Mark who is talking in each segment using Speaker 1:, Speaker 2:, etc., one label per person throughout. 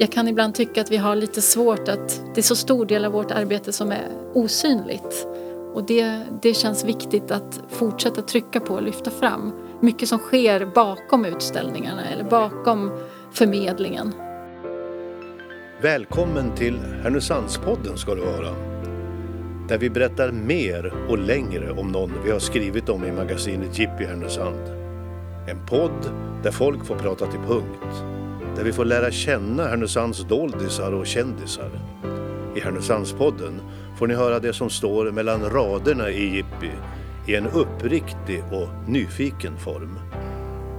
Speaker 1: jag kan ibland tycka att vi har lite svårt att det är så stor del av vårt arbete som är osynligt. Och det, det känns viktigt att fortsätta trycka på och lyfta fram. Mycket som sker bakom utställningarna eller bakom förmedlingen.
Speaker 2: Välkommen till Härnösandspodden ska du vara. Där vi berättar mer och längre om någon vi har skrivit om i magasinet Jippi Härnösand. En podd där folk får prata till punkt. Där vi får lära känna Härnösands doldisar och kändisar. I Härnösandspodden får ni höra det som står mellan raderna i Jippi i en uppriktig och nyfiken form.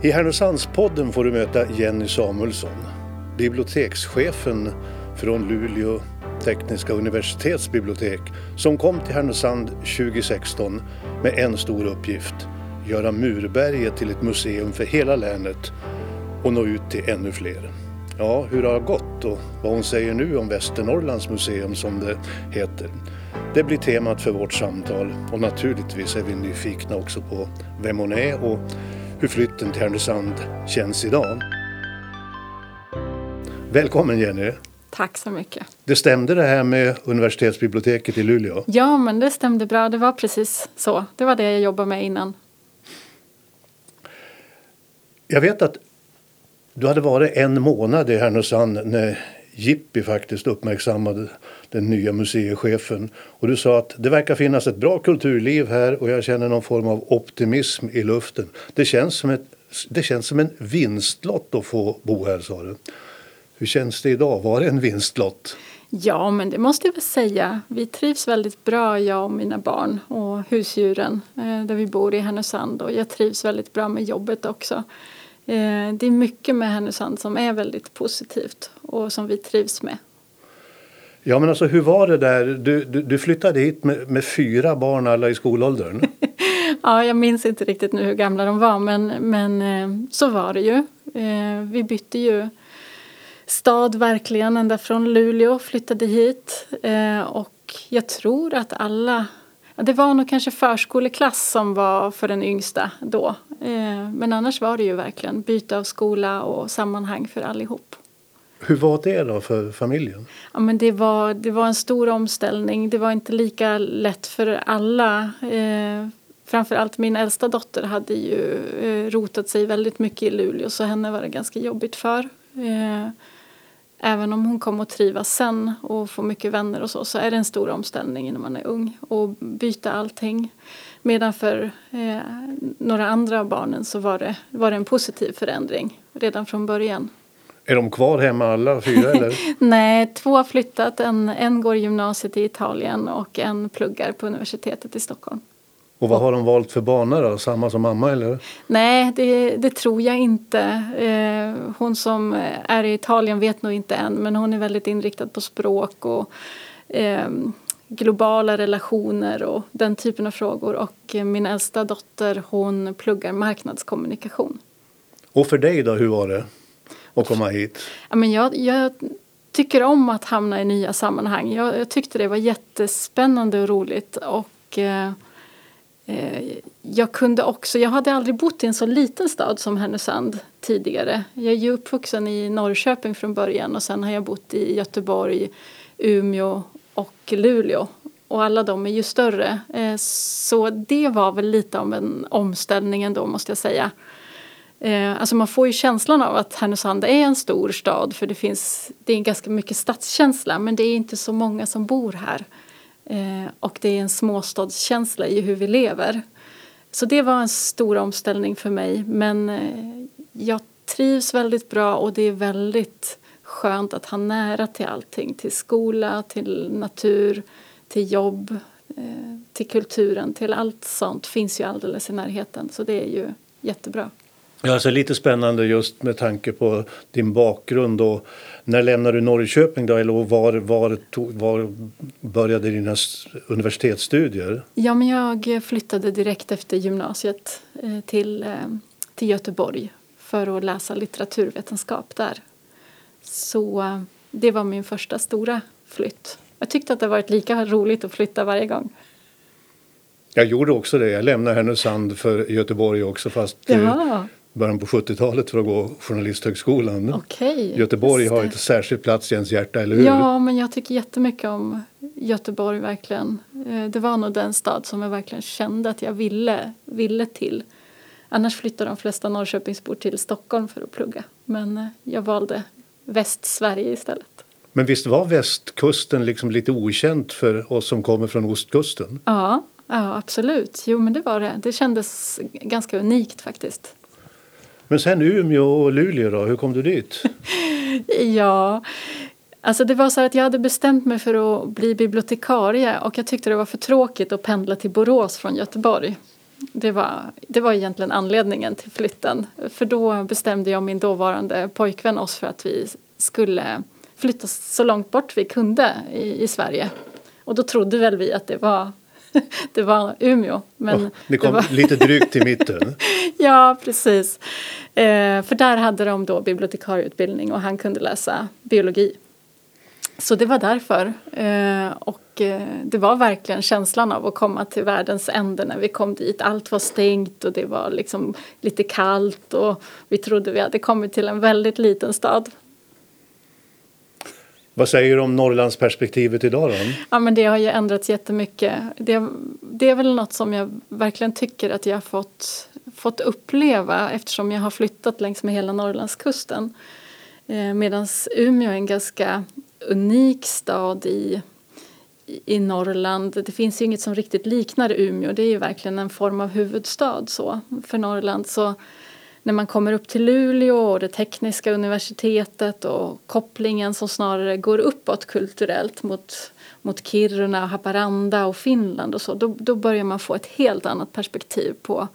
Speaker 2: I Härnösandspodden får du möta Jenny Samuelsson, bibliotekschefen från Luleå tekniska universitetsbibliotek som kom till Härnösand 2016 med en stor uppgift. Göra Murberget till ett museum för hela länet och nå ut till ännu fler. Ja, hur har det gått och vad hon säger nu om Västernorrlands museum som det heter. Det blir temat för vårt samtal och naturligtvis är vi nyfikna också på vem hon är och hur flytten till Härnösand känns idag. Välkommen Jenny!
Speaker 1: Tack så mycket.
Speaker 2: Det stämde det här med universitetsbiblioteket i Luleå?
Speaker 1: Ja, men det stämde bra. Det var precis så. Det var det jag jobbade med innan.
Speaker 2: Jag vet att du hade varit en månad i Härnösand när Jippi faktiskt uppmärksammade den nya museichefen. Och du sa att det verkar finnas ett bra kulturliv här och jag känner någon form av optimism i luften. Det känns som, ett, det känns som en vinstlott att få bo här, sa du. Hur känns det idag? Var det en vinstlott?
Speaker 1: Ja, men det måste jag väl säga. Vi trivs väldigt bra, jag och mina barn och husdjuren eh, där vi bor i Härnösand. Och jag trivs väldigt bra med jobbet också. Eh, det är mycket med Härnösand som är väldigt positivt och som vi trivs med.
Speaker 2: Ja, men alltså hur var det där? Du, du, du flyttade hit med, med, fyra barn, alla i skolåldern.
Speaker 1: ja, jag minns inte riktigt nu hur gamla de var, men, men eh, så var det ju. Vi bytte ju stad verkligen, ända från Luleå, flyttade hit. Eh, och jag tror att alla, det var nog kanske förskoleklass som var för den yngsta då. Eh, men annars var det ju verkligen byte av skola och sammanhang för allihop.
Speaker 2: Hur var det då för familjen?
Speaker 1: Ja, men det, var, det var en stor omställning. Det var inte lika lätt för alla. Eh, framförallt min äldsta dotter hade ju eh, rotat sig väldigt mycket i Luleå så henne var det ganska jobbigt för. Eh, även om hon kommer att trivas sen och få mycket vänner och så, så är det en stor omställning när man är ung och byta allting. Medan för eh, några andra av barnen så var det, var det en positiv förändring redan från början.
Speaker 2: Är de kvar hemma alla fyra eller?
Speaker 1: Nej, två har flyttat. En, en går gymnasiet i Italien och en pluggar på universitetet i Stockholm.
Speaker 2: Och vad har de valt för bana då? Samma som mamma eller?
Speaker 1: Nej, det, det tror jag inte. Eh, hon som är i Italien vet nog inte än men hon är väldigt inriktad på språk och eh, globala relationer och den typen av frågor. Och min äldsta dotter hon pluggar marknadskommunikation.
Speaker 2: Och för dig då, hur var det att komma hit?
Speaker 1: Ja, men jag, jag tycker om att hamna i nya sammanhang. Jag, jag tyckte det var jättespännande och roligt. Och... Eh, jag kunde också, jag hade aldrig bott i en så liten stad som Härnösand tidigare. Jag är ju uppvuxen i Norrköping från början och sen har jag bott i Göteborg, Umeå och Luleå. Och alla de är ju större. Eh, så det var väl lite av en omställning ändå måste jag säga. Eh, alltså man får ju känslan av att Härnösand är en stor stad för det finns, det är ganska mycket stadskänsla men det är inte så många som bor här. Eh, och det är en småstadskänsla i hur vi lever. Så det var en stor omställning för mig. Men eh, jag trivs väldigt bra och det är väldigt skönt att ha nära till allting. Till skola, till natur, till jobb, eh, till kulturen. Till allt sånt finns ju alldeles i närheten. Så det är ju jättebra.
Speaker 2: Ja, alltså lite spännande just med tanke på din bakgrund. Och när lämnade du Norrköping då? Eller var, var, var började dina universitetsstudier?
Speaker 1: Ja, men jag flyttade direkt efter gymnasiet eh, till, eh, till Göteborg för att läsa litteraturvetenskap där. Så eh, det var min första stora flytt. Jag tyckte att det varit lika roligt att flytta varje gång.
Speaker 2: Jag gjorde också det. Jag lämnade Härnösand för Göteborg också fast
Speaker 1: Jaha
Speaker 2: början på 70-talet för att gå Journalisthögskolan.
Speaker 1: Okej,
Speaker 2: Göteborg har ett särskilt plats i ens hjärta, eller hur?
Speaker 1: Ja, men jag tycker jättemycket om Göteborg verkligen. Eh, Det var nog den stad som jag verkligen kände att jag ville, ville till. Annars flyttar de flesta Norrköpingsbor till Stockholm för att plugga. Men eh, jag valde Västsverige istället.
Speaker 2: Men visst var västkusten liksom lite okänt för oss som kommer från ostkusten?
Speaker 1: Ja, ja, absolut. Jo, men det var det. Det kändes ganska unikt faktiskt.
Speaker 2: Men sen Umeå och Luleå då, hur kom du dit?
Speaker 1: Ja, alltså det var så att jag hade bestämt mig för att bli bibliotekarie och jag tyckte det var för tråkigt att pendla till Borås från Göteborg. Det var, det var egentligen anledningen till flytten. För då bestämde jag och min dåvarande pojkvän oss för att vi skulle flytta så långt bort vi kunde i, i Sverige. Och då trodde väl vi att det var, det var Umeå. Men
Speaker 2: ni
Speaker 1: det
Speaker 2: kom
Speaker 1: var,
Speaker 2: lite drygt till mitten.
Speaker 1: Ja, precis. Eh, för där hade de då bibliotekarieutbildning och han kunde läsa biologi. Så det var därför. Eh, och eh, det var verkligen känslan av att komma till världens ände när vi kom dit. Allt var stängt och det var liksom lite kallt och vi trodde vi hade kommit till en väldigt liten stad.
Speaker 2: Vad säger du om Norrlandsperspektivet idag då?
Speaker 1: Ja, men det har ju ändrats jättemycket. Det, det är väl något som jag verkligen tycker att jag har fått, fått uppleva eftersom jag har flyttat längs med hela Norrlandskusten. Eh, Medan Umeå är en ganska unik stad i, i Norrland. Det finns ju inget som riktigt liknar Umeå. Det är ju verkligen en form av huvudstad så, för Norrland. Så när man kommer upp till Luleå och det tekniska universitetet och kopplingen som snarare går uppåt kulturellt mot, mot Kiruna, Haparanda och Finland och så, då, då börjar man få ett helt annat perspektiv på,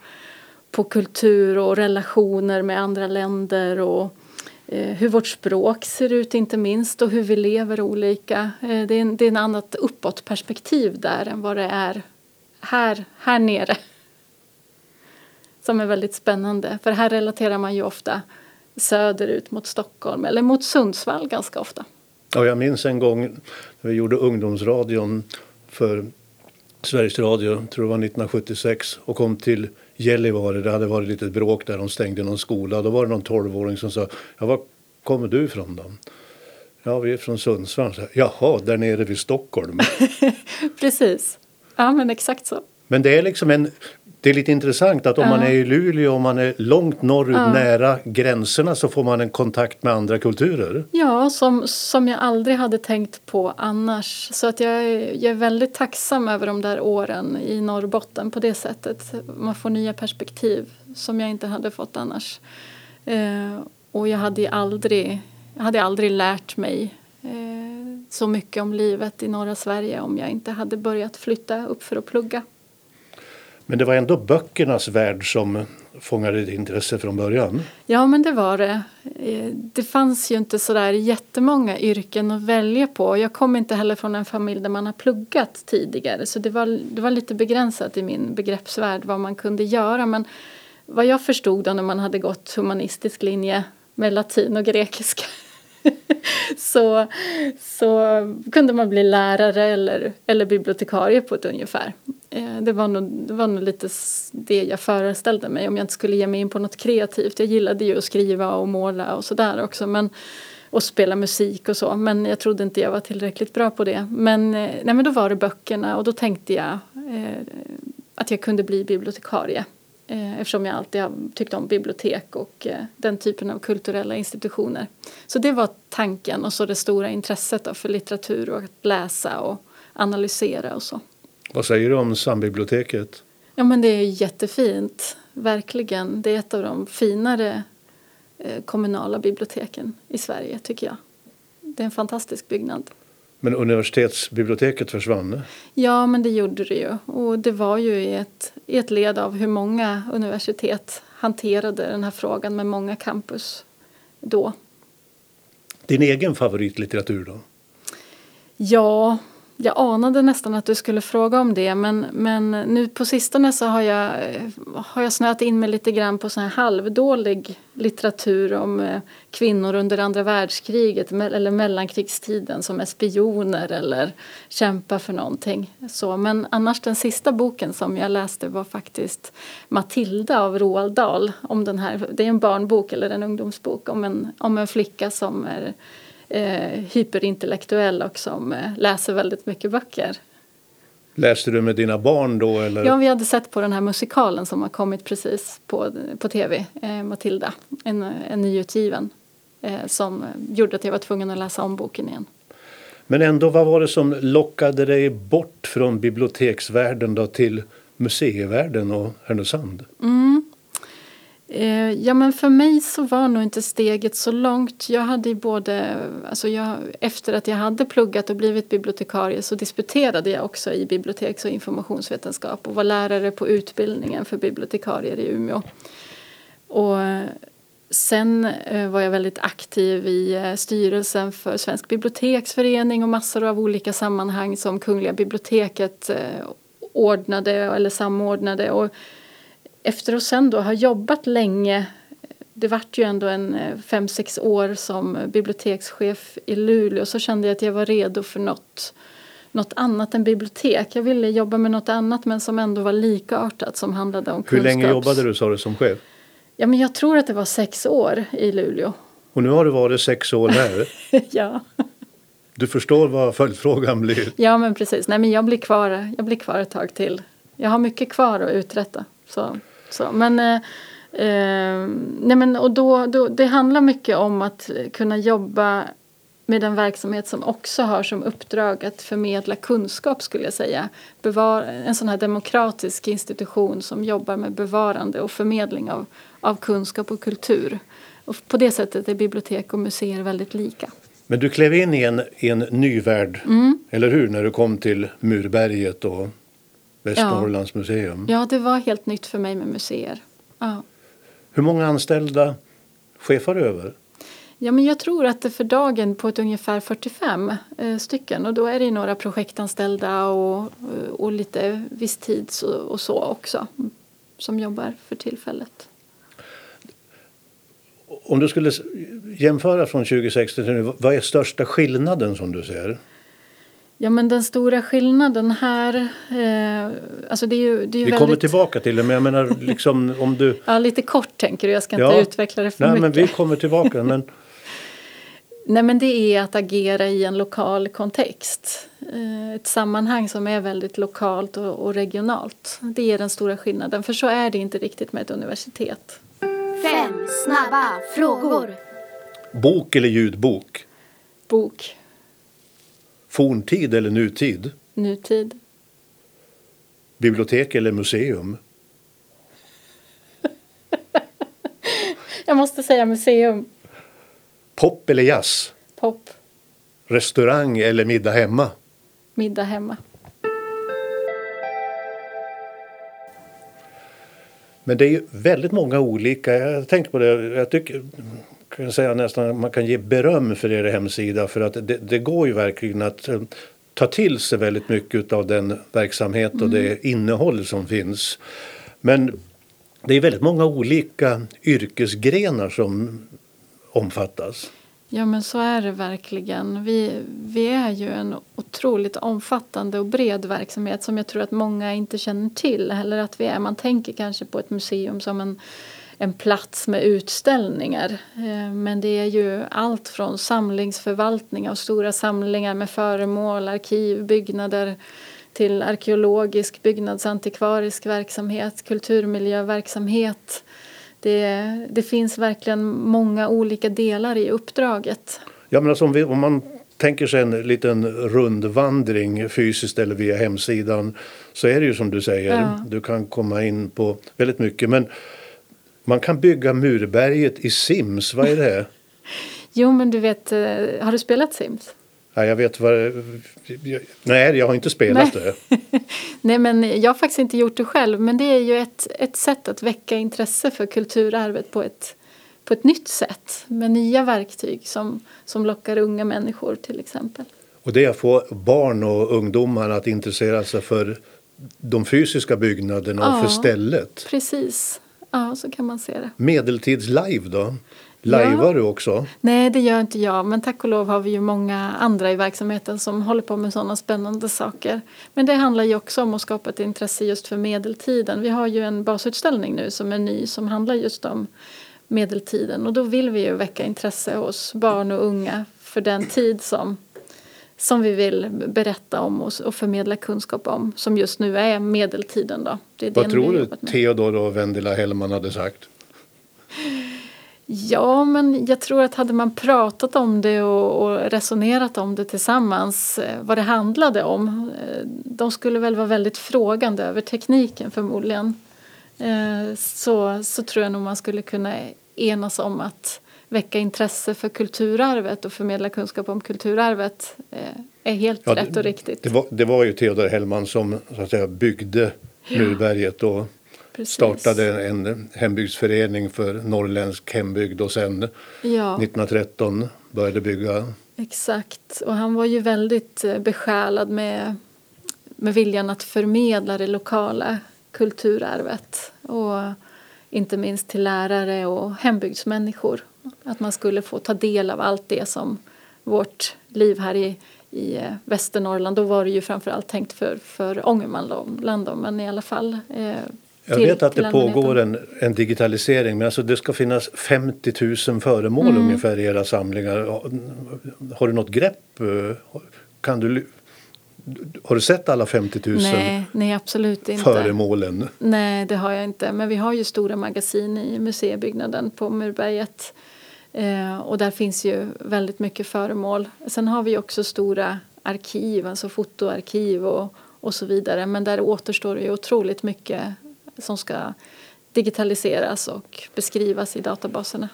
Speaker 1: på kultur och relationer med andra länder och eh, hur vårt språk ser ut inte minst och hur vi lever olika. Eh, det, är en, det är en annat uppåt perspektiv där än vad det är här, här nere som är väldigt spännande. För här relaterar man ju ofta söderut mot Stockholm eller mot Sundsvall ganska ofta.
Speaker 2: Ja, jag minns en gång när vi gjorde ungdomsradion för Sveriges Radio, tror det var 1976, och kom till Gällivare. Det hade varit lite bråk där, de stängde någon skola. Då var det någon 12-åring som sa, ja, var kommer du ifrån då? Ja, vi är från Sundsvall. Så, Jaha, där nere vid Stockholm.
Speaker 1: Precis. Ja, men exakt så.
Speaker 2: Men det är liksom en det är lite intressant att om man är i Luleå och man är långt norrut
Speaker 1: Ja.
Speaker 2: nära gränserna så får man en kontakt med andra kulturer.
Speaker 1: Ja, som, som jag aldrig hade tänkt på annars. Så att jag, är- jag är väldigt tacksam över de där åren i Norrbotten på det sättet. Man får nya perspektiv som jag inte hade fått annars. Eh, och jag hade aldrig, jag hade aldrig lärt mig eh, så mycket om livet i norra Sverige om jag inte hade börjat flytta upp för att plugga.
Speaker 2: Men det var ändå böckernas värld som fångade ditt intresse från början.
Speaker 1: Ja, men det var det. Eh, det fanns ju inte så där jättemånga yrken att välja på. Jag kom inte heller från en familj där man har pluggat tidigare så det var, det var lite begränsat i min begreppsvärld vad man kunde göra. Men vad jag förstod då när man hade gått humanistisk linje med latin och grekiska så, så kunde man bli lärare eller, eller bibliotekarie på ett ungefär. Eh, det var, nog, det var nog lite det jag föreställde mig om jag inte skulle ge mig in på något kreativt. Jag gillade ju att skriva och måla och sådär också. Men, och spela musik och så. Men jag trodde inte jag var tillräckligt bra på det. Men, eh, nej, men då var det böckerna och då tänkte jag eh, att jag kunde bli bibliotekarie. Eh, eftersom jag alltid har tyckt om bibliotek och eh, den typen av kulturella institutioner. Så det var tanken och så det stora intresset för litteratur och att läsa och analysera och så.
Speaker 2: Vad säger du om sambiblioteket?
Speaker 1: Ja men det är jättefint, verkligen. Det är ett av de finare eh, kommunala biblioteken i Sverige tycker jag. Det är en fantastisk byggnad.
Speaker 2: Men universitetsbiblioteket försvann.
Speaker 1: Ja, men det gjorde det ju. Och det var ju i ett, i ett led av hur många universitet hanterade den här frågan med många campus då.
Speaker 2: Din egen favoritlitteratur då?
Speaker 1: Ja, jag anade nästan att du skulle fråga om det men, men nu på sistone så har jag, har jag snöat in mig lite grann på sån här halvdålig litteratur om eh, kvinnor under andra världskriget eller mellankrigstiden som är spioner eller kämpar för någonting. Så, men annars den sista boken som jag läste var faktiskt Matilda av Roald Dahl. Om den här, det är en barnbok eller en ungdomsbok om en, om en flicka som är eh, hyperintellektuell och som eh, läser väldigt mycket böcker.
Speaker 2: Läste du med dina barn då? Eller?
Speaker 1: Ja, vi hade sett på den här musikalen som har kommit precis på, på tv, eh, Matilda, en, en nyutgiven, eh, som gjorde att jag var tvungen att läsa om boken igen.
Speaker 2: Men ändå, vad var det som lockade dig bort från biblioteksvärlden då till museivärlden och Härnösand?
Speaker 1: Mm. Eh, ja men för mig så var nog inte steget så långt. Jag hade både, alltså jag, efter att jag hade pluggat och blivit bibliotekarie så disputerade jag också i biblioteks och informationsvetenskap och var lärare på utbildningen för bibliotekarier i Umeå. Och eh, sen eh, var jag väldigt aktiv i eh, styrelsen för Svensk biblioteksförening och massor av olika sammanhang som Kungliga biblioteket eh, ordnade eller samordnade. Och efter att sen då ha jobbat länge det vart ju ändå en eh, fem, sex år som bibliotekschef i Luleå så kände jag att jag var redo för något, något annat än bibliotek. Jag ville jobba med något annat men som ändå var likartat som handlade om
Speaker 2: Hur länge jobbade du sa du som chef?
Speaker 1: Ja men jag tror att det var sex år i Luleå.
Speaker 2: Och nu har du varit sex år här?
Speaker 1: ja.
Speaker 2: Du förstår vad följdfrågan blir?
Speaker 1: Ja men precis. Nej men jag blir kvar, jag blir kvar ett tag till. Jag har mycket kvar att uträtta. Så. Så, men, eh, eh, nej men, och då, då, det handlar mycket om att kunna jobba med en verksamhet som också har som uppdrag att förmedla kunskap skulle jag säga. Bevar, en sån här demokratisk institution som jobbar med bevarande och förmedling av, av kunskap och kultur. Och på det sättet är bibliotek och museer väldigt lika.
Speaker 2: Men du klev in i en, i en ny värld, mm. eller hur? När du kom till Murberget och Västernorrlands ja. museum.
Speaker 1: Ja, det var helt nytt för mig med museer. Ja.
Speaker 2: Hur många anställda chefar du över?
Speaker 1: Ja, men jag tror att det för dagen på ett ungefär 45 eh, stycken och då är det några projektanställda och, och lite visstids och, och så också som jobbar för tillfället.
Speaker 2: Om du skulle jämföra från 2016 till nu, vad är största skillnaden som du ser?
Speaker 1: Ja men den stora skillnaden här, eh, alltså det är ju, det är ju
Speaker 2: Vi
Speaker 1: väldigt...
Speaker 2: kommer tillbaka till det men jag menar liksom om du...
Speaker 1: ja lite kort tänker du, jag ska inte ja. utveckla det för
Speaker 2: Nej,
Speaker 1: mycket.
Speaker 2: men vi kommer tillbaka men...
Speaker 1: Nej men det är att agera i en lokal kontext. Eh, ett sammanhang som är väldigt lokalt och, och regionalt. Det är den stora skillnaden för så är det inte riktigt med ett universitet.
Speaker 3: Fem snabba frågor.
Speaker 2: Bok eller ljudbok?
Speaker 1: Bok.
Speaker 2: Forntid eller nutid?
Speaker 1: Nutid.
Speaker 2: Bibliotek eller museum?
Speaker 1: Jag måste säga museum.
Speaker 2: Pop eller jazz?
Speaker 1: Pop.
Speaker 2: Restaurang eller middag hemma?
Speaker 1: Middag hemma.
Speaker 2: Men det är ju väldigt många olika. Jag tänker på det. Jag tycker kan säga nästan man kan ge beröm för er hemsida för att det, det går ju verkligen att eh, ta till sig väldigt mycket av den verksamhet och mm. det innehåll som finns. Men det är väldigt många olika yrkesgrenar som omfattas.
Speaker 1: Ja men så är det verkligen. Vi, vi är ju en otroligt omfattande och bred verksamhet som jag tror att många inte känner till. Eller att vi är. Man tänker kanske på ett museum som en en plats med utställningar. Eh, men det är ju allt från samlingsförvaltning av stora samlingar med föremål, arkiv, byggnader till arkeologisk, byggnadsantikvarisk verksamhet, kulturmiljöverksamhet. Det, det finns verkligen många olika delar i uppdraget.
Speaker 2: Ja, men alltså om, vi, om man tänker sig en liten rundvandring fysiskt eller via hemsidan så är det ju som du säger, ja. du kan komma in på väldigt mycket. Men man kan bygga Murberget i Sims, vad är det?
Speaker 1: jo men du vet, eh, har du spelat Sims?
Speaker 2: Ja, jag vet vad Nej, jag har inte spelat
Speaker 1: Nej.
Speaker 2: det.
Speaker 1: Nej, men jag har faktiskt inte gjort det själv. Men det är ju ett, ett sätt att väcka intresse för kulturarvet på ett, på ett nytt sätt. Med nya verktyg som, som lockar unga människor till exempel.
Speaker 2: Och det är att få barn och ungdomar att intressera sig för de fysiska byggnaderna och
Speaker 1: Ja.
Speaker 2: för stället.
Speaker 1: Precis. Ja, så kan man se det.
Speaker 2: Medeltids-live då? Lajvar du också?
Speaker 1: Nej, det gör inte jag. Men tack och lov har vi ju många andra i verksamheten som håller på med sådana spännande saker. Men det handlar ju också om att skapa ett intresse just för medeltiden. Vi har ju en basutställning nu som är ny som handlar just om medeltiden. Och då vill vi ju väcka intresse hos barn och unga för den tid som, som vi vill berätta om och, och förmedla kunskap om. Som just nu är medeltiden då. Det är
Speaker 2: Vad tror du. Theodor och Vendela Hellman hade sagt?
Speaker 1: Ja, men jag tror att hade man pratat om det och, och resonerat om det tillsammans, eh, vad det handlade om, eh, de skulle väl vara väldigt frågande över tekniken förmodligen. Eh, så, så tror jag nog man skulle kunna enas om att väcka intresse för kulturarvet och förmedla kunskap om kulturarvet eh, är helt
Speaker 2: Ja,
Speaker 1: rätt och riktigt.
Speaker 2: Det var, det var ju Theodor Hellman som så att säga, byggde Murberget och
Speaker 1: Precis.
Speaker 2: startade en hembygdsförening för norrländsk hembygd och sen
Speaker 1: Ja.
Speaker 2: 1913 började bygga.
Speaker 1: Exakt. Och han var ju väldigt eh, besjälad med, med viljan att förmedla det lokala kulturarvet. Och inte minst till lärare och hembygdsmänniskor. Att man skulle få ta del av allt det som vårt liv här i, i eh, Västernorrland. Då var det ju framförallt tänkt för, för Ångermanland men i alla fall. Eh,
Speaker 2: Jag vet att det pågår en, en digitalisering men alltså det ska finnas 50 000 föremål
Speaker 1: Mm.
Speaker 2: ungefär i era samlingar. Har- Har du något grepp? Kan du, har du sett alla 50 000
Speaker 1: Nej, nej, absolut inte.
Speaker 2: föremålen?
Speaker 1: Nej, det har jag inte. Men vi har ju stora magasin i museibyggnaden på Murberget. Eh, och där finns ju väldigt mycket föremål. Sen har vi också stora arkiv, alltså fotoarkiv och, och så vidare. Men där återstår ju otroligt mycket som ska digitaliseras och beskrivas i databaserna.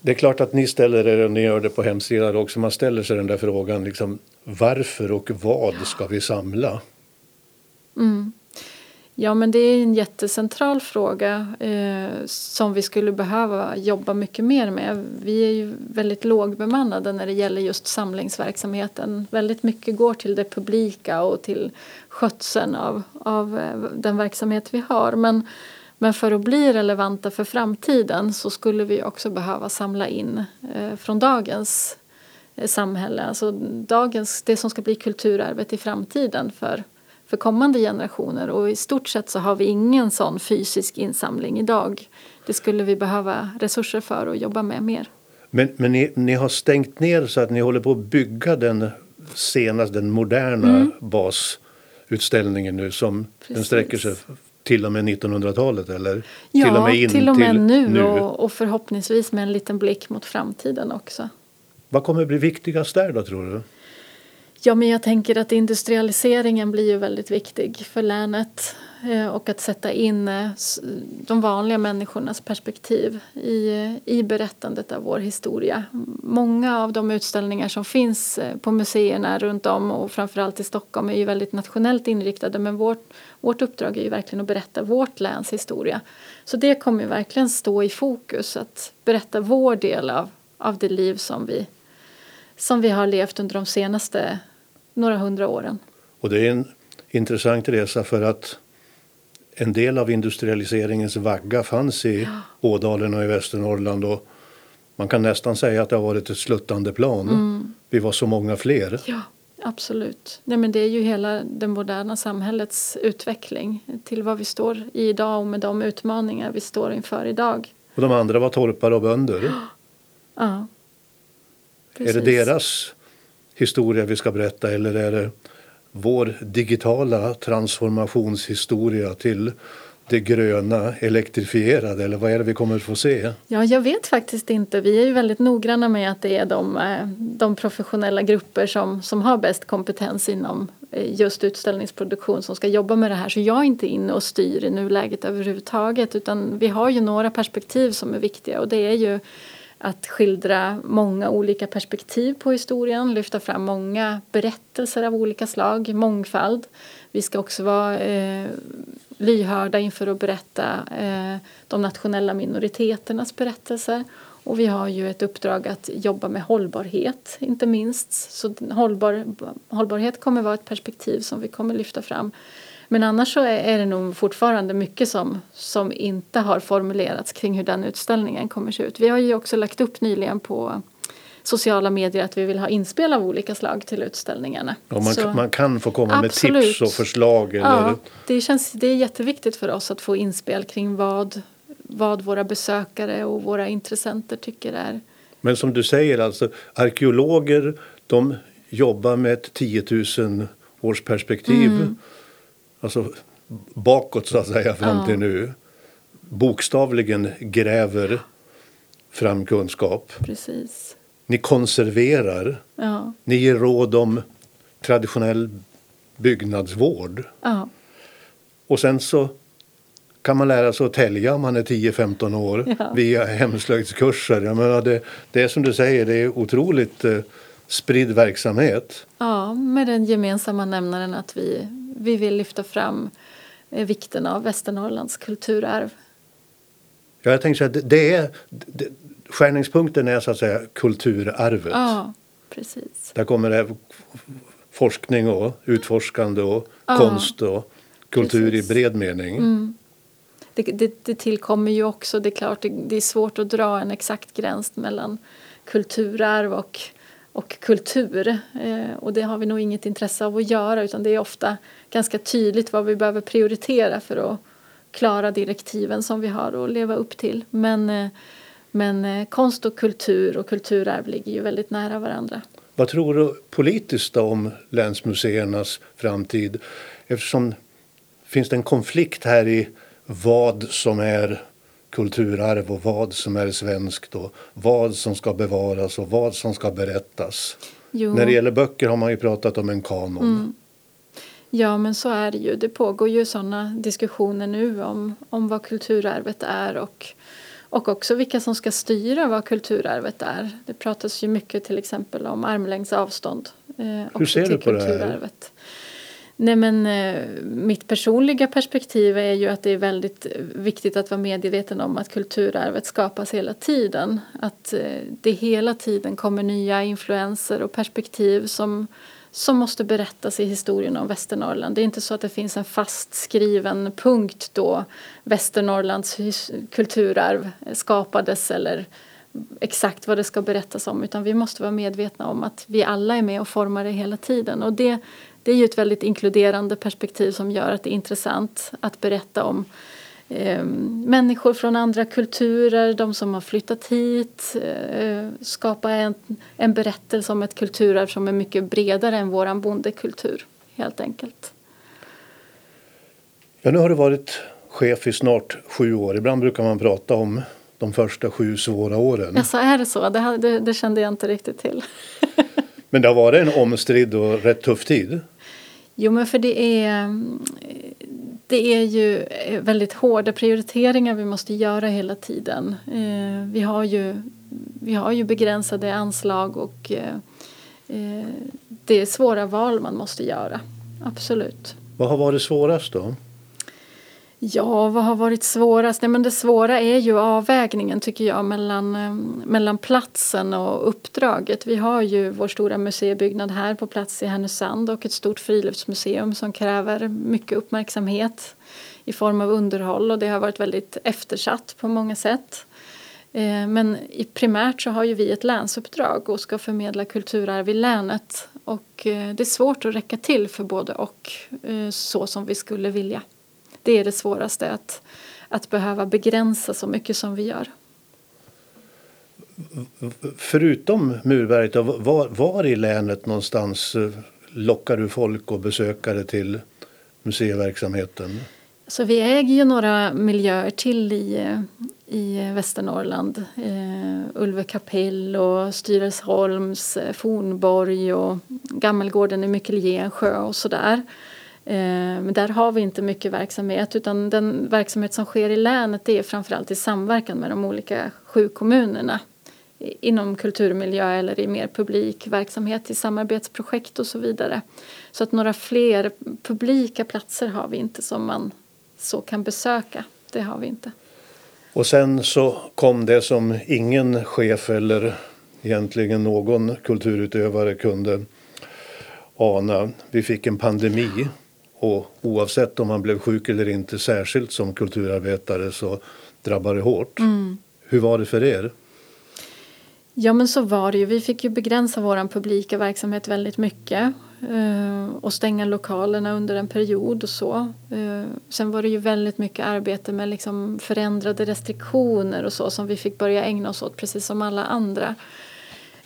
Speaker 2: Det är klart att ni ställer er och ni gör det på hemsidan också. Man ställer sig den där frågan liksom varför och vad ska vi samla?
Speaker 1: Ja, men det är en jättecentral fråga eh, som vi skulle behöva jobba mycket mer med. Vi är ju väldigt lågbemannade när det gäller just samlingsverksamheten. Väldigt mycket går till det publika och till skötseln av, av eh, den verksamhet vi har. Men, men för att bli relevanta för framtiden så skulle vi också behöva samla in eh, från dagens eh, samhälle. Alltså dagens, det som ska bli kulturarvet i framtiden för, för kommande generationer. Och i stort sett så har vi ingen sån fysisk insamling idag. Det skulle vi behöva resurser för och jobba med mer.
Speaker 2: Men, men ni, ni har stängt ner så att ni håller på att bygga den senaste, den moderna basutställningen nu som den
Speaker 1: Mm.
Speaker 2: Sträcker sig till och med 1900-talet eller
Speaker 1: Ja,
Speaker 2: till och med in
Speaker 1: till och med
Speaker 2: till
Speaker 1: nu, Och, och förhoppningsvis med en liten blick mot framtiden också.
Speaker 2: Vad kommer bli viktigast där då tror du?
Speaker 1: Ja, men jag tänker att industrialiseringen blir ju väldigt viktig för länet eh, och att sätta in eh, de vanliga människornas perspektiv i, i berättandet av vår historia. Många av de utställningar som finns eh, på museerna runt om och framförallt i Stockholm är ju väldigt nationellt inriktade men vårt, vårt uppdrag är ju verkligen att berätta vårt läns historia. Så det kommer ju verkligen stå i fokus att berätta vår del av, av det liv som vi som vi har levt under de senaste några hundra åren.
Speaker 2: Och det är en intressant resa för att en del av industrialiseringens vagga fanns i Ådalen och i Västernorrland och man kan nästan säga att det har varit ett sluttande plan.
Speaker 1: Mm.
Speaker 2: Vi var så många fler.
Speaker 1: Ja, absolut. Nej, men det är ju hela det moderna samhällets utveckling till vad vi står i idag och med de utmaningar vi står inför idag.
Speaker 2: Och de andra var torpare och bönder.
Speaker 1: Ja,
Speaker 2: Är det
Speaker 1: precis.
Speaker 2: deras historia vi ska berätta eller är det vår digitala transformationshistoria till det gröna elektrifierade eller vad är det vi kommer att få se?
Speaker 1: Ja, jag vet faktiskt inte. Vi är ju väldigt noggranna med att det är de, eh, de professionella grupper som, som har bäst kompetens inom eh, just utställningsproduktion som ska jobba med det här. Så jag är inte inne och styr i nuläget överhuvudtaget utan vi har ju några perspektiv som är viktiga och det är ju att skildra många olika perspektiv på historien, lyfta fram många berättelser av olika slag, mångfald. Vi ska också vara eh, lyhörda inför att berätta eh, de nationella minoriteternas berättelser Och vi har ju ett uppdrag att jobba med hållbarhet, inte minst. Så hållbar, hållbarhet kommer vara ett perspektiv som vi kommer lyfta fram. Men annars så är det nog fortfarande mycket som, som inte har formulerats kring hur den utställningen kommer se ut. Vi har ju också lagt upp nyligen på sociala medier att vi vill ha inspel av olika slag till utställningarna.
Speaker 2: Och man, kan, man kan få komma absolut. med tips och förslag? Eller? Ja,
Speaker 1: det, känns, det är jätteviktigt för oss att få inspel kring vad, vad våra besökare och våra intressenter tycker är.
Speaker 2: Men som du säger, alltså arkeologer de jobbar med ett 10 000 års perspektiv. Mm. Alltså bakåt så att säga fram till nu. Bokstavligen gräver fram kunskap.
Speaker 1: Precis.
Speaker 2: Ni konserverar. Ja. Ni ger råd om traditionell byggnadsvård.
Speaker 1: Ja.
Speaker 2: Och sen så kan man lära sig att tälja om man är 10-15 år ja. via hemslöjdskurser. Jag menar det, det är som du säger, det är otroligt eh, spridd verksamhet.
Speaker 1: Ja, med den gemensamma nämnaren att vi, vi vill lyfta fram eh, vikten av Västernorrlands kulturarv.
Speaker 2: Ja, jag tänker så att det är, det, skärningspunkten är så att säga kulturarvet.
Speaker 1: Ja, precis.
Speaker 2: Där kommer det forskning och utforskande och ja, konst och kultur precis. i bred mening.
Speaker 1: Mm. Det, det, det, tillkommer ju också, det är klart, det, det, är svårt att dra en exakt gräns mellan kulturarv och, och kultur. Eh, och det har vi nog inget intresse av att göra utan det är ofta ganska tydligt vad vi behöver prioritera för att klara direktiven som vi har att leva upp till. Men eh, men eh, konst och kultur och kulturarv ligger ju väldigt nära varandra.
Speaker 2: Vad tror du politiskt om länsmuseernas framtid? Eftersom finns det en konflikt här i vad som är kulturarv och vad som är svenskt och vad som ska bevaras och vad som ska berättas. Jo. När det gäller böcker har man ju pratat om en kanon. Mm.
Speaker 1: Ja men så är det ju. Det pågår ju sådana diskussioner nu om, om vad kulturarvet är och och också vilka som ska styra vad kulturarvet är. Det pratas ju mycket till exempel om armlängds avstånd.
Speaker 2: Eh, Hur ser du på det här?
Speaker 1: Nej, men, eh, mitt personliga perspektiv är ju att det är väldigt viktigt att vara medveten om att kulturarvet skapas hela tiden. Att eh, det hela tiden kommer nya influenser och perspektiv som som måste berättas i historien om Västernorrland. Det är inte så att det finns en fastskriven punkt då Västernorrlands kulturarv skapades eller exakt vad det ska berättas om utan vi måste vara medvetna om att vi alla är med och formar det hela tiden och det, det är ju ett väldigt inkluderande perspektiv som gör att det är intressant att berätta om eh, människor från andra kulturer, de som har flyttat hit, eh, skapa en, en berättelse om ett kulturarv som är mycket bredare än vår bondekultur helt enkelt.
Speaker 2: Ja, nu har du varit chef i snart sju år. Ibland brukar man prata om de första sju svåra åren.
Speaker 1: Ja, så är det så? Det, det, det kände jag inte riktigt till.
Speaker 2: Men det har varit en omstridd och rätt tuff tid?
Speaker 1: Jo, men för det är, det är ju eh, väldigt hårda prioriteringar vi måste göra hela tiden. Eh, vi, har ju, vi har ju begränsade anslag och eh, eh det är svåra val man måste göra. Absolut.
Speaker 2: Vad har varit svårast då?
Speaker 1: Ja, vad har varit svårast? Nej, men det svåra är ju avvägningen tycker jag mellan, eh, mellan platsen och uppdraget. Vi har ju vår stora museibyggnad här på plats i Härnösand och ett stort friluftsmuseum som kräver mycket uppmärksamhet i form av underhåll och det har varit väldigt eftersatt på många sätt. Eh, men primärt så har ju vi ett länsuppdrag och ska förmedla kulturarv i länet och eh, det är svårt att räcka till för både och så som vi skulle vilja. Det är det svåraste, att, att behöva begränsa så mycket som vi gör.
Speaker 2: Förutom Murberget, var, var i länet någonstans eh, lockar du folk och besökare till museiverksamheten?
Speaker 1: Så vi äger ju några miljöer till i, i Västernorrland. Eh, Ulve kapell och Styresholms eh, Fornborg och Gammelgården i Mykelgensjö och sådär. Eh, Eh, men där har vi inte mycket verksamhet utan den verksamhet som sker i länet är framförallt i samverkan med de olika sju kommunerna inom kulturmiljö eller i mer publik verksamhet i samarbetsprojekt och så vidare. Så att några fler publika platser har vi inte som man så kan besöka. Det har vi inte.
Speaker 2: Och sen så kom det som ingen chef eller egentligen någon kulturutövare kunde ana. Vi fick en pandemi och oavsett om man blev sjuk eller inte, särskilt som kulturarbetare, så drabbade det hårt.
Speaker 1: Mm.
Speaker 2: Hur var det för er?
Speaker 1: Ja men så var det ju. Vi fick ju begränsa vår publika verksamhet väldigt mycket. Eh, och stänga lokalerna under en period och så. Eh, sen var det ju väldigt mycket arbete med liksom förändrade restriktioner och så som vi fick börja ägna oss åt precis som alla andra.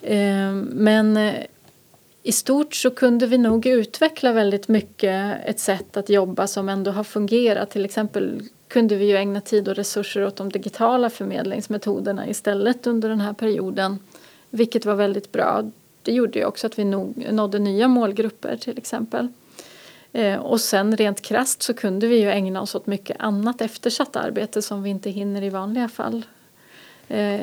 Speaker 1: Eh, men i stort så kunde vi nog utveckla väldigt mycket ett sätt att jobba som ändå har fungerat. Till exempel kunde vi ju ägna tid och resurser åt de digitala förmedlingsmetoderna istället under den här perioden. Vilket var väldigt bra. Det gjorde ju också att vi nådde nya målgrupper till exempel. Eh, och sen rent krast så kunde vi ju ägna oss åt mycket annat eftersatt arbete som vi inte hinner i vanliga fall. Eh,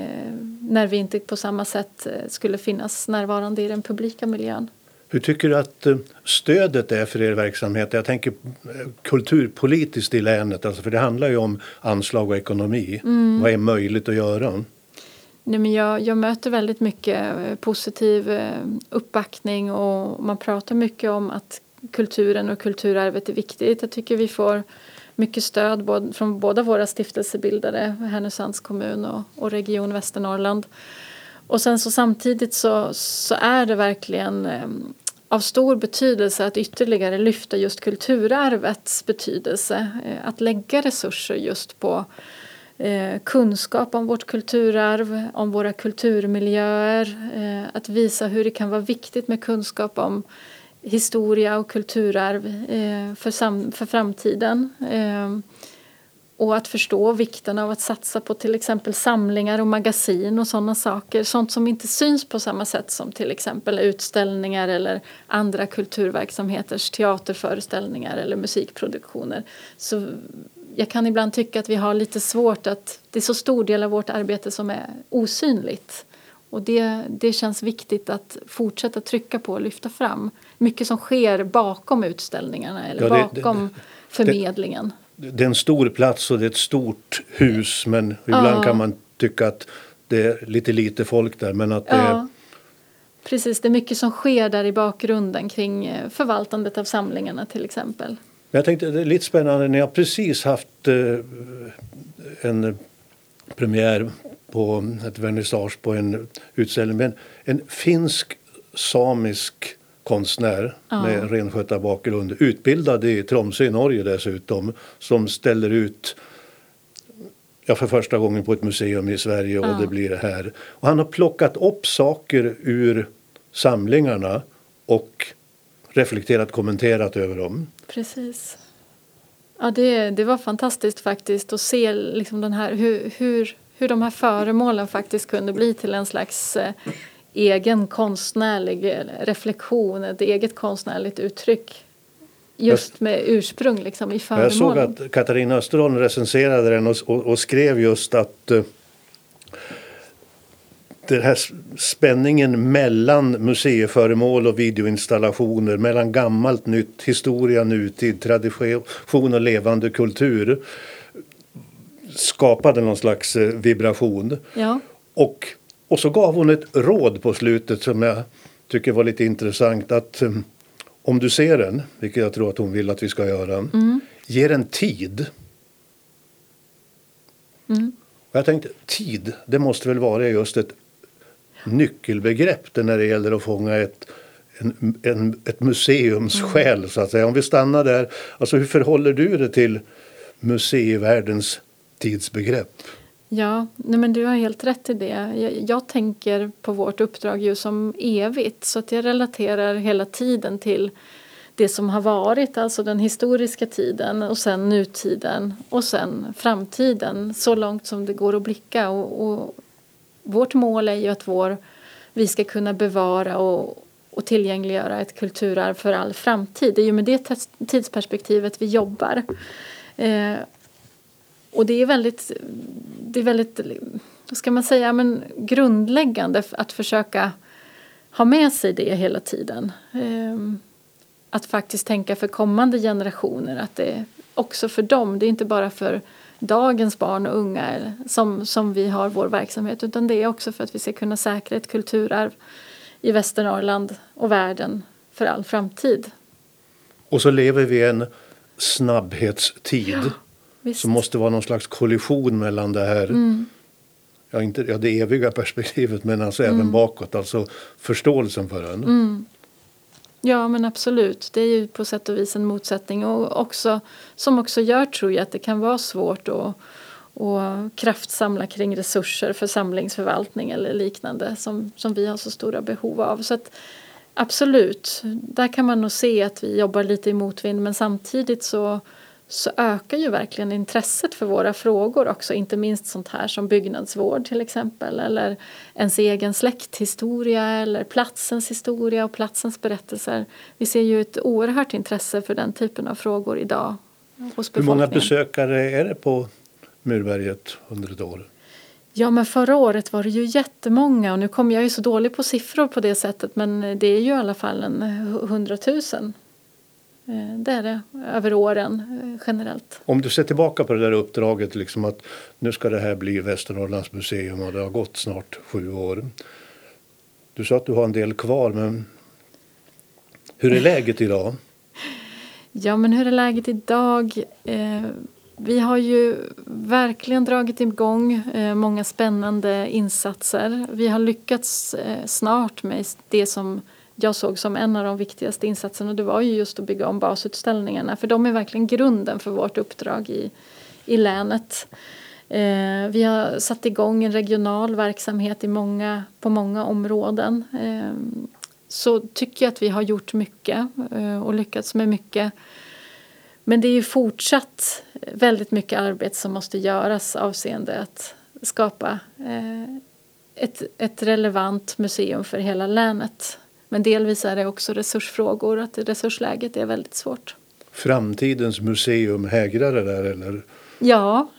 Speaker 1: när vi inte på samma sätt eh, skulle finnas närvarande i den publika miljön.
Speaker 2: Hur tycker du att eh, stödet är för er verksamhet? Jag tänker eh, kulturpolitiskt i länet, alltså för det handlar ju om anslag och ekonomi. Mm. Vad är möjligt att göra?
Speaker 1: Nej, men jag, jag möter väldigt mycket positiv uppbackning och man pratar mycket om att kulturen och kulturarvet är viktigt. Jag tycker vi får mycket stöd från båda våra stiftelsebildare, Härnösands kommun och, och Region Västernorrland. Och sen så samtidigt så, så är det verkligen ehm, av stor betydelse att ytterligare lyfta just kulturarvets betydelse. Eh, att lägga resurser just på eh, kunskap om vårt kulturarv, om våra kulturmiljöer. Eh, att visa hur det kan vara viktigt med kunskap om historia och kulturarv eh, för, för framtiden. Ehm, och att förstå vikten av att satsa på till exempel samlingar och magasin och sådana saker. Sånt som inte syns på samma sätt som till exempel utställningar eller andra kulturverksamheters teaterföreställningar eller musikproduktioner. Så jag kan ibland tycka att vi har lite svårt att, det är så stor del av vårt arbete som är osynligt. Och det, det känns viktigt att fortsätta trycka på och lyfta fram. Mycket som sker bakom utställningarna eller ja, det, bakom det, förmedlingen
Speaker 2: det är en stor plats och det är ett stort hus men ibland ja. kan man tycka att det är lite lite folk där men att det ja.
Speaker 1: Precis, det är mycket som sker där i bakgrunden kring eh, förvaltandet av samlingarna till exempel.
Speaker 2: Jag tänkte det är lite spännande, ni har precis haft eh, en premiär på ett vernissage på en utställning med en, finsk samisk konstnär ja. med renskötarbakgrund, utbildad i Tromsö i Norge dessutom, som ställer ut ja, för första gången på ett museum i Sverige och ja. det blir det här. Och han har plockat upp saker ur samlingarna och reflekterat, kommenterat över dem.
Speaker 1: Precis. Ja, det, det var fantastiskt faktiskt att se liksom den här, hur, hur, hur de här föremålen faktiskt kunde bli till en slags eh, egen konstnärlig reflektion, ett eget konstnärligt uttryck. Just med ursprung liksom i föremålen.
Speaker 2: Jag såg att Katarina Österholm recenserade den och, och, och skrev just att uh, den här spänningen mellan museiföremål och videoinstallationer, mellan gammalt, nytt, historia, nutid, tradition och levande kultur skapade någon slags eh, vibration.
Speaker 1: Ja.
Speaker 2: Och och så gav hon ett råd på slutet som jag tycker var lite intressant. Att um, om du ser den, vilket jag tror att hon vill att vi ska göra, mm. ge den tid. Mm. Och jag tänkte, tid, det måste väl vara just ett nyckelbegrepp när det gäller att fånga ett, en, en, ett museums mm. själ, så att säga. Om vi stannar där, alltså hur förhåller du dig till museivärldens tidsbegrepp?
Speaker 1: Ja, nej men du har helt rätt i det. Jag, jag, tänker på vårt uppdrag ju som evigt så att jag relaterar hela tiden till det som har varit, alltså den historiska tiden och sen nutiden och sen framtiden så långt som det går att blicka. Och, och vårt mål är ju att vår, vi ska kunna bevara och, och tillgängliggöra ett kulturarv för all framtid. Det är ju med det tidsperspektivet vi jobbar. Eh, och det är väldigt, det är väldigt vad ska man säga, men grundläggande att försöka ha med sig det hela tiden. Ehm, att faktiskt tänka för kommande generationer att det är också för dem, det är inte bara för dagens barn och unga som, som vi har vår verksamhet utan det är också för att vi ska kunna säkra ett kulturarv i Västernorrland och världen för all framtid.
Speaker 2: Och så lever vi i en snabbhetstid
Speaker 1: Visst.
Speaker 2: som måste vara någon slags kollision mellan det här
Speaker 1: Mm.
Speaker 2: ja, inte, ja, det eviga perspektivet men alltså
Speaker 1: Mm.
Speaker 2: även bakåt, alltså förståelsen för den.
Speaker 1: Ja men absolut, det är ju på sätt och vis en motsättning och också, som också gör tror jag att det kan vara svårt att och kraftsamla kring resurser för samlingsförvaltning eller liknande som, som vi har så stora behov av. Så att, absolut, där kan man nog se att vi jobbar lite i motvind men samtidigt så, så ökar ju verkligen intresset för våra frågor också, inte minst sånt här som byggnadsvård till exempel eller ens egen släkthistoria eller platsens historia och platsens berättelser. Vi ser ju ett oerhört intresse för den typen av frågor idag hos
Speaker 2: Hur många besökare är det på Murberget under ett år?
Speaker 1: Ja, men förra året var det ju jättemånga och nu kommer jag ju så dålig på siffror på det sättet men det är ju i alla fall en hundratusen. Det är det över åren eh, generellt.
Speaker 2: Om du ser tillbaka på det där uppdraget, liksom att nu ska det här bli Västernorrlands museum och det har gått snart sju år. Du sa att du har en del kvar, men hur är läget idag?
Speaker 1: Ja, men hur är läget idag? Eh, vi har ju verkligen dragit igång eh, många spännande insatser. Vi har lyckats eh, snart med det som jag såg som en av de viktigaste insatserna det var ju just att bygga om basutställningarna för de är verkligen grunden för vårt uppdrag i, i länet. Eh, vi har satt igång en regional verksamhet i många, på många områden. Eh, så tycker jag att vi har gjort mycket eh, och lyckats med mycket. Men det är ju fortsatt väldigt mycket arbete som måste göras avseende att skapa eh, ett, ett relevant museum för hela länet. Men delvis är det också resursfrågor, att resursläget är väldigt svårt.
Speaker 2: Framtidens museum, hägrar det där eller?
Speaker 1: Ja,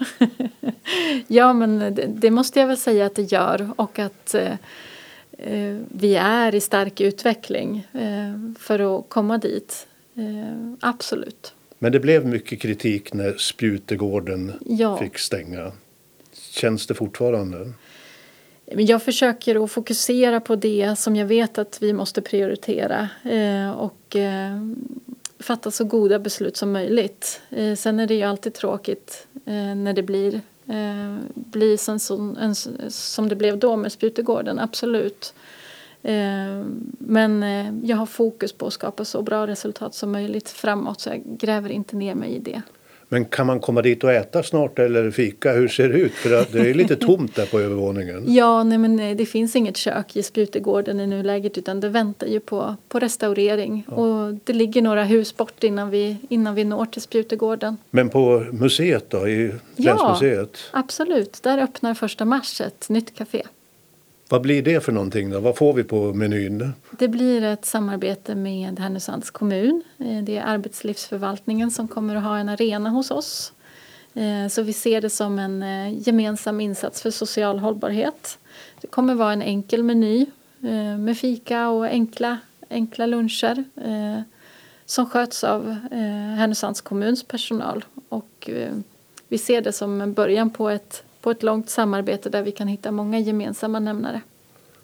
Speaker 1: ja men det, det måste jag väl säga att det gör och att eh, eh, vi är i stark utveckling eh, för att komma dit. Eh, absolut.
Speaker 2: Men det blev mycket kritik när Spjutegården
Speaker 1: Ja.
Speaker 2: fick stänga. Känns det fortfarande?
Speaker 1: Men jag försöker att fokusera på det som jag vet att vi måste prioritera eh, och eh, fatta så goda beslut som möjligt. Eh, sen är det ju alltid tråkigt eh, när det blir, eh, blir som, som, en, som det blev då med Spjutegården, absolut. Eh, men eh, jag har fokus på att skapa så bra resultat som möjligt framåt så jag gräver inte ner mig i det.
Speaker 2: Men kan man komma dit och äta snart eller fika? Hur ser det ut? För det är lite tomt där på övervåningen.
Speaker 1: Ja, nej, men eh, det finns inget kök i Spjutegården i nuläget utan det väntar ju på, på restaurering. Och det ligger några hus bort innan vi, innan vi når till Spjutegården.
Speaker 2: Men på museet då, i Länsmuseet?
Speaker 1: Absolut, där öppnar första mars ett nytt café.
Speaker 2: Vad blir det för någonting då? Vad får vi på menyn?
Speaker 1: Det blir ett samarbete med Härnösands kommun. Eh, det är arbetslivsförvaltningen som kommer att ha en arena hos oss. Eh, så vi ser det som en eh, gemensam insats för social hållbarhet. Det kommer vara en enkel meny med fika och enkla, enkla luncher som sköts av Härnösands kommuns personal. Och vi ser det som en början på ett, på ett långt samarbete där vi kan hitta många gemensamma nämnare.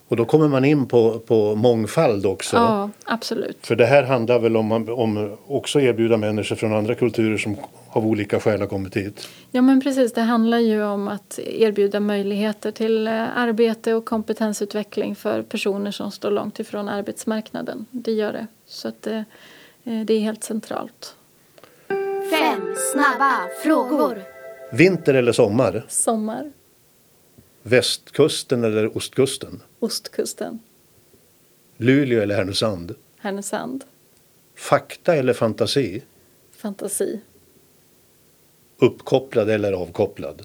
Speaker 2: Och då kommer man in på, på mångfald också.
Speaker 1: Ja, absolut.
Speaker 2: För det här handlar väl om, om också erbjuda människor från andra kulturer som av olika skäl har kommit hit.
Speaker 1: Ja men precis, det handlar ju om att erbjuda möjligheter till eh, arbete och kompetensutveckling för personer som står långt ifrån arbetsmarknaden. Det gör det. Så att det, eh, det är helt centralt.
Speaker 3: Fem snabba frågor.
Speaker 2: Vinter eller sommar?
Speaker 1: Sommar,
Speaker 2: Västkusten eller ostkusten?
Speaker 1: ostkusten,
Speaker 2: Luleå eller Härnösand?
Speaker 1: Härnösand,
Speaker 2: Fakta eller fantasi?
Speaker 1: fantasi,
Speaker 2: Uppkopplad eller avkopplad?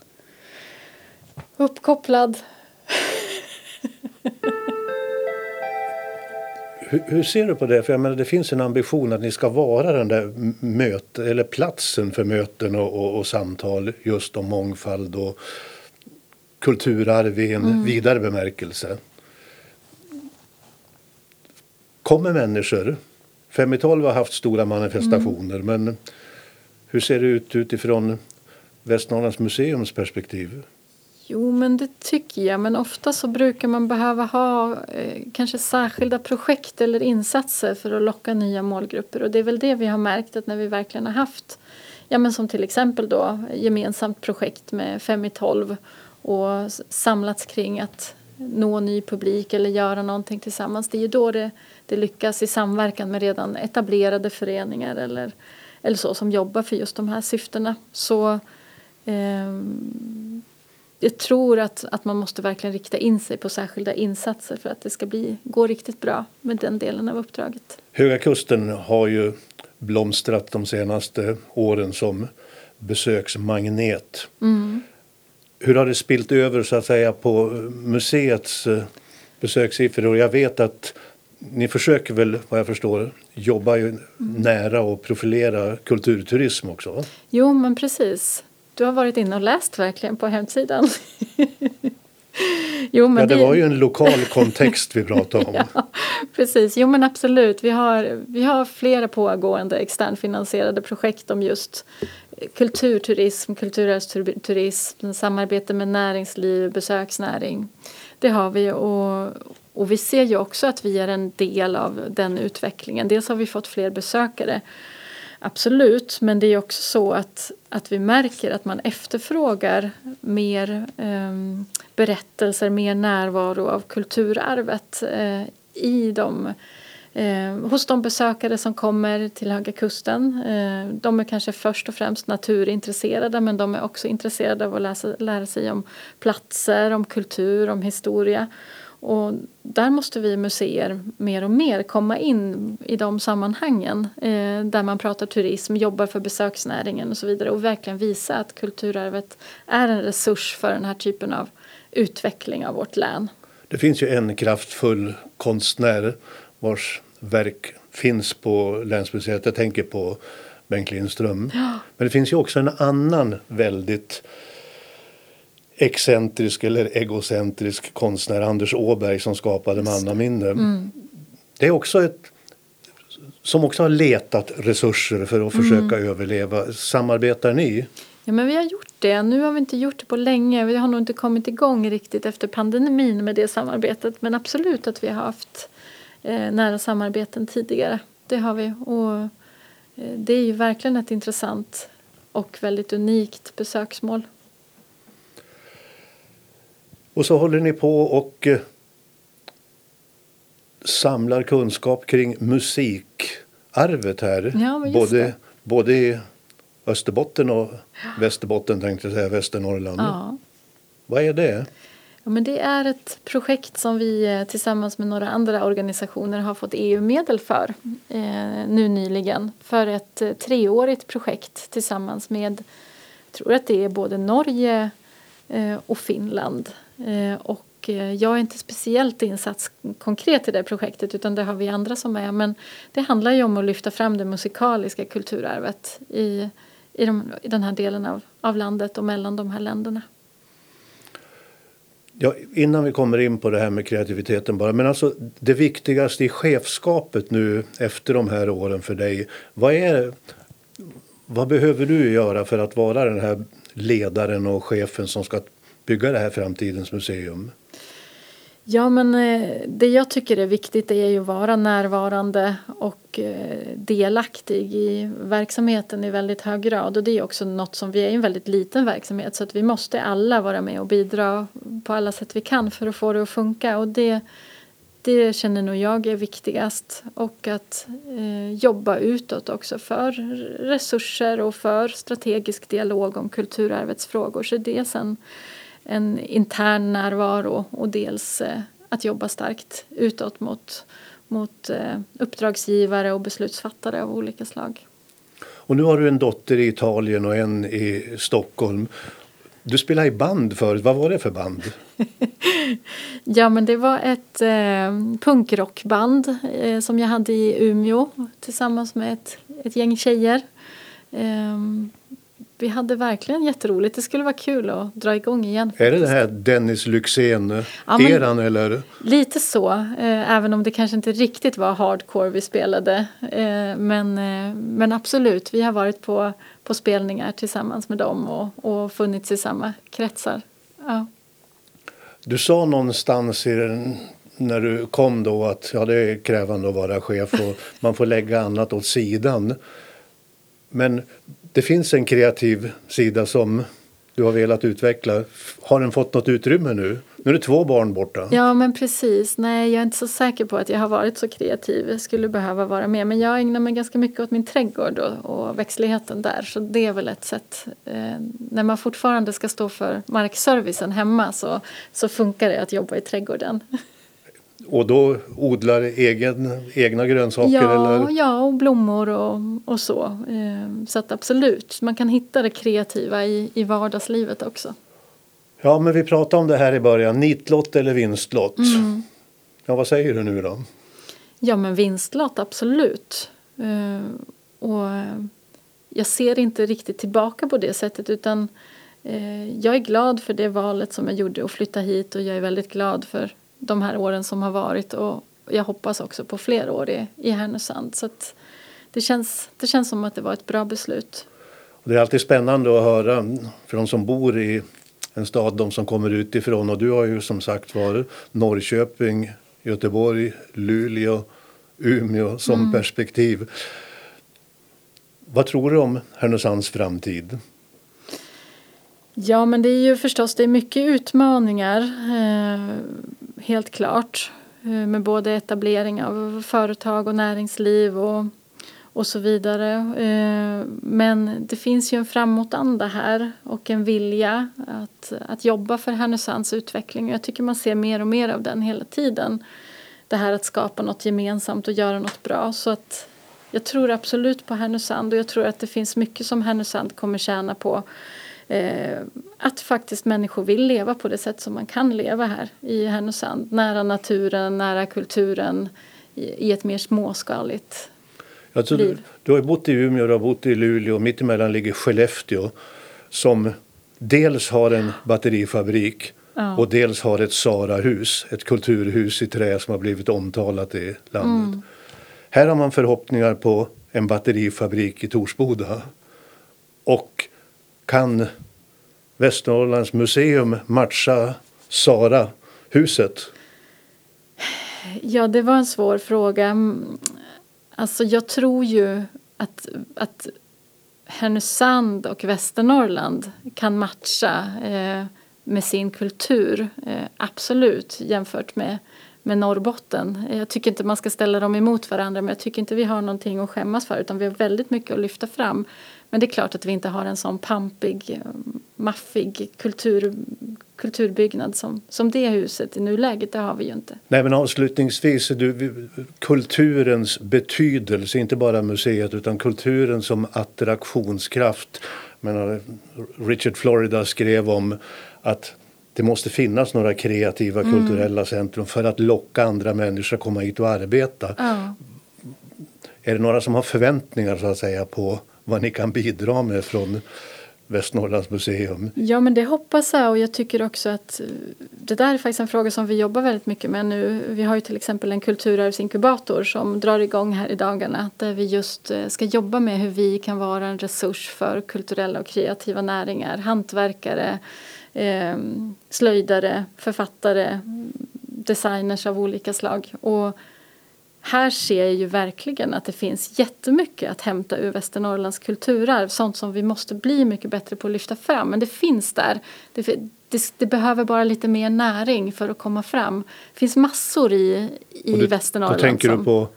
Speaker 1: uppkopplad.
Speaker 2: Hur, hur ser du på det? För jag menar, det finns en ambition att ni ska vara den där möte, eller platsen för möten och, och, och samtal just om mångfald och kulturarv i en vidare bemärkelse. Kommer människor? Fem i tolv har haft stora manifestationer men hur ser det ut utifrån Västernorrlands museums perspektiv?
Speaker 1: Jo, men det tycker jag. Men ofta så brukar man behöva ha eh, kanske särskilda projekt eller insatser för att locka nya målgrupper. Och det är väl det vi har märkt att när vi verkligen har haft, ja men som till exempel då gemensamt projekt med Fem i tolv och samlats kring att nå ny publik eller göra någonting tillsammans. Det är ju då det, det lyckas i samverkan med redan etablerade föreningar eller, eller så som jobbar för just de här syftena. Så eh, jag tror att, att man måste verkligen rikta in sig på särskilda insatser för att det ska bli, gå riktigt bra med den delen av uppdraget.
Speaker 2: Höga Kusten har ju blomstrat de senaste åren som besöksmagnet. Mm. Hur har det spilt över så att säga på museets eh, besökssiffror? Jag vet att ni försöker väl, vad jag förstår, jobba ju nära och profilera kulturturism också?
Speaker 1: Jo, men precis. Du har varit inne och läst verkligen på hemsidan.
Speaker 2: jo, men ja, det, det, var ju en lokal kontext vi pratade om.
Speaker 1: ja, precis, jo men absolut. Vi har, vi har flera pågående externfinansierade projekt om just kulturturism, kulturturism, samarbete med näringsliv, besöksnäring. Det har vi och, och vi ser ju också att vi är en del av den utvecklingen. Dels har vi fått fler besökare Absolut, men det är också så att, att vi märker att man efterfrågar mer eh, berättelser, mer närvaro av kulturarvet eh, i de, eh, hos de besökare som kommer till Höga Kusten. Eh, de är kanske först och främst naturintresserade men de är också intresserade av att läsa, lära sig om platser, om kultur, om historia. Och där måste vi museer mer och mer komma in i de sammanhangen eh, där man pratar turism, jobbar för besöksnäringen och så vidare och verkligen visa att kulturarvet är en resurs för den här typen av utveckling av vårt län.
Speaker 2: Det finns ju en kraftfull konstnär vars verk finns på länsmuseet. Jag tänker på Bengt Lindström. Ja. Men det finns ju också en annan väldigt excentrisk eller egocentrisk konstnär, Anders Åberg som skapade Mannaminne. Mm. Det är också ett som också har letat resurser för att försöka mm. överleva. Samarbetar ni?
Speaker 1: Ja, men vi har gjort det. Nu har vi inte gjort det på länge. Vi har nog inte kommit igång riktigt efter pandemin med det samarbetet. Men absolut att vi har haft eh, nära samarbeten tidigare. Det har vi. Och eh, det är ju verkligen ett intressant och väldigt unikt besöksmål.
Speaker 2: Och så håller ni på och eh, samlar kunskap kring musikarvet här.
Speaker 1: Ja,
Speaker 2: både, både i Österbotten och Västerbotten tänkte jag säga, Västernorrland.
Speaker 1: Ja.
Speaker 2: Vad är det?
Speaker 1: Ja, men det är ett projekt som vi eh, tillsammans med några andra organisationer har fått EU-medel för eh, nu nyligen. För ett eh, treårigt projekt tillsammans med, jag tror att det är både Norge eh, och Finland Eh, och eh, jag är inte speciellt insatt konkret i det projektet utan det har vi andra som är. Men det handlar ju om att lyfta fram det musikaliska kulturarvet i, i, de, i den här delen av, av landet och mellan de här länderna.
Speaker 2: Ja, innan vi kommer in på det här med kreativiteten bara, men alltså det viktigaste i chefskapet nu efter de här åren för dig, vad är vad behöver du göra för att vara den här ledaren och chefen som ska bygga det här framtidens museum?
Speaker 1: Ja, men eh, det jag tycker är viktigt är ju att vara närvarande och eh, delaktig i verksamheten i väldigt hög grad. Och det är också något som vi är en väldigt liten verksamhet så att vi måste alla vara med och bidra på alla sätt vi kan för att få det att funka. Och det, det känner nog jag är viktigast. Och att eh, jobba utåt också för resurser och för strategisk dialog om kulturarvets frågor. Så det sen en intern närvaro och dels eh, att jobba starkt utåt mot, mot eh, uppdragsgivare och beslutsfattare av olika slag.
Speaker 2: Och nu har du en dotter i Italien och en i Stockholm. Du spelade i band förut. Vad var det för band?
Speaker 1: ja, men det var ett eh, punkrockband eh, som jag hade i Umeå tillsammans med ett, ett gäng tjejer. Eh, vi hade verkligen jätteroligt. Det skulle vara kul att dra igång igen.
Speaker 2: Är det det här Dennis Lyxzén-eran ja, eller?
Speaker 1: Lite så, eh, även om det kanske inte riktigt var hardcore vi spelade. Eh, men, eh, men absolut, vi har varit på, på spelningar tillsammans med dem och, och funnits i samma kretsar. Ja.
Speaker 2: Du sa någonstans i den, när du kom då att ja, det är krävande att vara chef och man får lägga annat åt sidan. Men det finns en kreativ sida som du har velat utveckla. Har den fått något utrymme nu? Nu är det två barn borta.
Speaker 1: Ja, men precis. Nej, jag är inte så säker på att jag har varit så kreativ. Jag skulle behöva vara mer. Men jag ägnar mig ganska mycket åt min trädgård och, och växtligheten där. Så det är väl ett sätt. Eh, när man fortfarande ska stå för markservicen hemma så, så funkar det att jobba i trädgården.
Speaker 2: Och då odlar egen, egna grönsaker?
Speaker 1: Ja,
Speaker 2: eller?
Speaker 1: ja och blommor och, och så. Eh, så att absolut, man kan hitta det kreativa i, i vardagslivet också.
Speaker 2: Ja, men vi pratade om det här i början. Nitlott eller vinstlott? Mm. Ja, vad säger du nu då?
Speaker 1: Ja, men vinstlott, absolut. Eh, och jag ser inte riktigt tillbaka på det sättet utan eh, jag är glad för det valet som jag gjorde att flytta hit och jag är väldigt glad för de här åren som har varit och jag hoppas också på fler år i, i Härnösand. Så det, känns, det känns som att det var ett bra beslut.
Speaker 2: Det är alltid spännande att höra för de som bor i en stad, de som kommer utifrån och du har ju som sagt varit Norrköping, Göteborg, Luleå, Umeå som mm. perspektiv. Vad tror du om Härnösands framtid?
Speaker 1: Ja, men det är ju förstås det är mycket utmaningar, eh, helt klart. Eh, med både etablering av företag och näringsliv och, och så vidare. Eh, men det finns ju en framåtanda här och en vilja att, att jobba för Härnösands utveckling. Jag tycker man ser mer och mer av den hela tiden. Det här att skapa något gemensamt och göra något bra. Så att jag tror absolut på Härnösand och jag tror att det finns mycket som Härnösand kommer tjäna på eh, att faktiskt människor vill leva på det sätt som man kan leva här i Härnösand. Nära naturen, nära kulturen i, i ett mer småskaligt
Speaker 2: alltså, liv. Du, du har bott i Umeå, du har bott i Luleå, mittemellan ligger Skellefteå som dels har en batterifabrik ja. och dels har ett Sarahus, ett kulturhus i trä som har blivit omtalat i landet. Mm. Här har man förhoppningar på en batterifabrik i Torsboda. Och kan Västernorrlands museum matcha Sara-huset?
Speaker 1: Ja, det var en svår fråga. Mm, alltså, jag tror ju att, att Härnösand och Västernorrland kan matcha eh, med sin kultur, eh, absolut, jämfört med, med Norrbotten. Jag tycker inte man ska ställa dem emot varandra men jag tycker inte vi har någonting att skämmas för utan vi har väldigt mycket att lyfta fram. Men det är klart att vi inte har en sån pampig, eh, maffig kultur, kulturbyggnad som, som det huset i nuläget. Det har vi ju inte.
Speaker 2: Nej, men avslutningsvis, du, kulturens betydelse, inte bara museet utan kulturen som attraktionskraft. Men eh, Richard Florida skrev om att det måste finnas några kreativa mm. kulturella centrum för att locka andra människor att komma hit och arbeta.
Speaker 1: Ja.
Speaker 2: Är det några som har förväntningar så att säga på vad ni kan bidra med från Västernorrlands museum.
Speaker 1: Ja men det hoppas jag och jag tycker också att eh, det där är faktiskt en fråga som vi jobbar väldigt mycket med nu. Vi har ju till exempel en kulturarvsinkubator som drar igång här i dagarna där vi just eh, ska jobba med hur vi kan vara en resurs för kulturella och kreativa näringar, hantverkare, eh, slöjdare, författare, designers av olika slag. Och här ser jag ju verkligen att det finns jättemycket att hämta ur Västernorrlands kulturarv. Sånt som vi måste bli mycket bättre på att lyfta fram. Men det finns där. Det, det, det behöver bara lite mer näring för att komma fram. Det finns massor i, i du, Västernorrland.
Speaker 2: Vad tänker som, du på?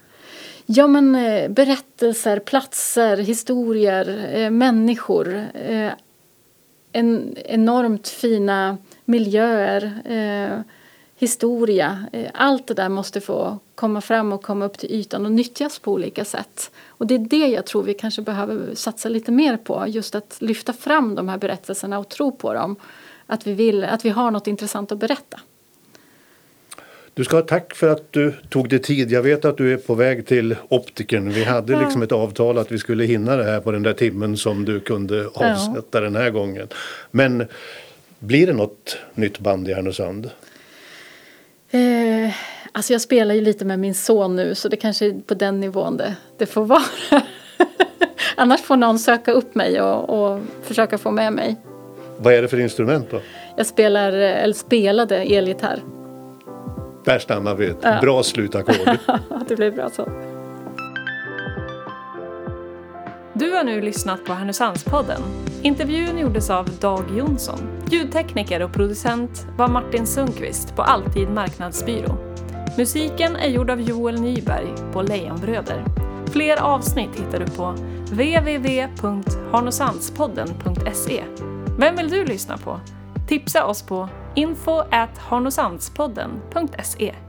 Speaker 1: Ja men eh, berättelser, platser, historier, eh, människor. En, enormt fina miljöer. Eh, historia. Eh, allt det där måste få komma fram och komma upp till ytan och nyttjas på olika sätt. Och det är det jag tror vi kanske behöver satsa lite mer på. Just att lyfta fram de här berättelserna och tro på dem. Att vi, vill, att vi har något intressant att berätta.
Speaker 2: Du ska ha tack för att du tog dig tid. Jag vet att du är på väg till optiken. Vi hade
Speaker 1: Ja.
Speaker 2: liksom ett avtal att vi skulle hinna det här på den där timmen som du kunde avsätta den här gången. Men blir det något nytt band i Härnösand?
Speaker 1: Eh, alltså jag spelar ju lite med min son nu så det kanske är på den nivån det, det får vara. Annars får någon söka upp mig och, och försöka få med mig.
Speaker 2: Vad är det för instrument då?
Speaker 1: Jag spelar, eller spelade elgitarr.
Speaker 2: Där stannar vi. Ett
Speaker 1: Ja.
Speaker 2: bra slutackord.
Speaker 1: det blev bra så.
Speaker 4: Du har nu lyssnat på Härnösandspodden. Intervjun gjordes av Dag Jonsson. Ljudtekniker och producent var Martin Sundqvist på Alltid Marknadsbyrå. Musiken är gjord av Joel Nyberg på Lejonbröder. Fler avsnitt hittar du på www.harnosandspodden.se. Vem vill du lyssna på? Tipsa oss på info at harnosandspodden.se